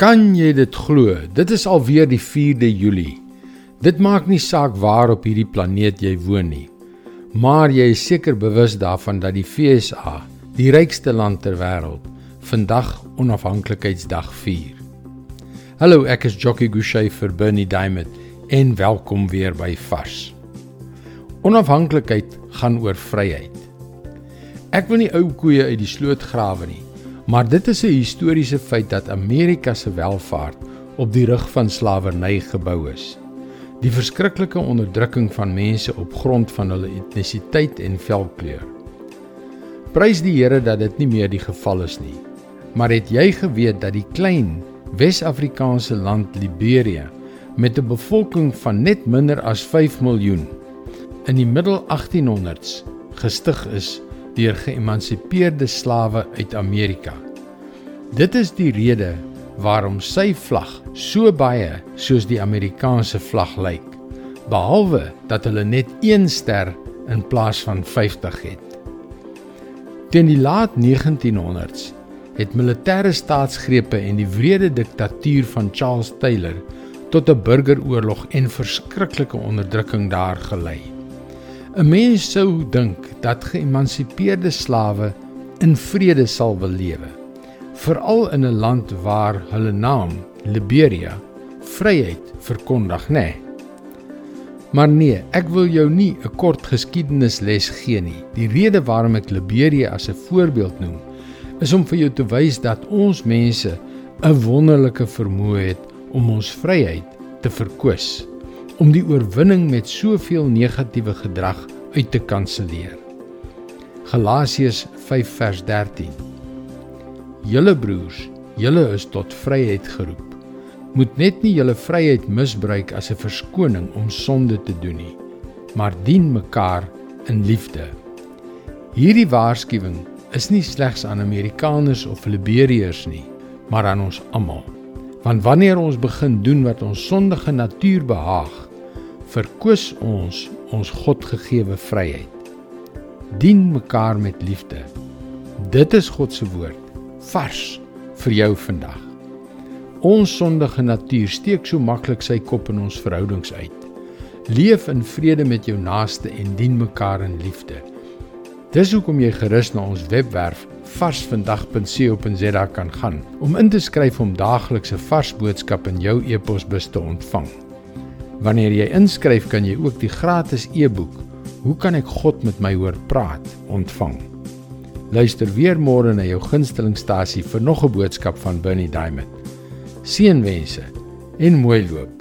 Kan jy dit glo? Dit is alweer die 4de Julie. Dit maak nie saak waar op hierdie planeet jy woon nie. Maar jy is seker bewus daarvan dat die FSA, die rykste land ter wêreld, vandag onafhanklikheidsdag vier. Hallo, ek is Jockey Gouchee vir Bernie Diamond en welkom weer by Vars. Onafhanklikheid gaan oor vryheid. Ek wil nie ou koeie uit die sloot grawe nie. Maar dit is 'n historiese feit dat Amerika se welvaart op die rug van slawerny gebou is. Die verskriklike onderdrukking van mense op grond van hulle etnisiteit en velkleur. Prys die Here dat dit nie meer die geval is nie. Maar het jy geweet dat die klein Wes-Afrikaanse land Liberia met 'n bevolking van net minder as 5 miljoen in die middel 1800s gestig is deur geëmansipeerde slawe uit Amerika. Dit is die rede waarom sy vlag so baie soos die Amerikaanse vlag lyk, behalwe dat hulle net 1 ster in plaas van 50 het. Teen die laat 1900s het militêre staatsgrepe en die wrede diktatuur van Charles Taylor tot 'n burgeroorlog en verskriklike onderdrukking daar gelei. 'n Mens sou dink dat geëmansipeerde slawe in vrede sal wil lewe, veral in 'n land waar hulle naam Liberia vryheid verkondig, nê. Nee. Maar nee, ek wil jou nie 'n kort geskiedenisles gee nie. Die rede waarom ek Liberia as 'n voorbeeld noem, is om vir jou te wys dat ons mense 'n wonderlike vermoë het om ons vryheid te verkwis om die oorwinning met soveel negatiewe gedrag uit te kanselleer. Galasiërs 5 vers 13. Julle broers, julle is tot vryheid geroep. Moet net nie julle vryheid misbruik as 'n verskoning om sonde te doen nie, maar dien mekaar in liefde. Hierdie waarskuwing is nie slegs aan Amerikaners of Liberiërs nie, maar aan ons almal. Want wanneer ons begin doen wat ons sondige natuur behaag, verkwis ons ons Godgegewe vryheid. Dien mekaar met liefde. Dit is God se woord vars vir jou vandag. Ons sondige natuur steek so maklik sy kop in ons verhoudings uit. Leef in vrede met jou naaste en dien mekaar in liefde. Dis hoekom jy gerus na ons webwerf varsvandag.co.za kan gaan om in te skryf om daaglikse vars boodskappe in jou e-posbus te ontvang. Wanneer jy inskryf, kan jy ook die gratis e-boek Hoe kan ek God met my hoor praat ontvang. Luister weer môre na jou gunstelingstasie vir nog 'n boodskap van Bernie Diamond. Seënwense en mooi loop.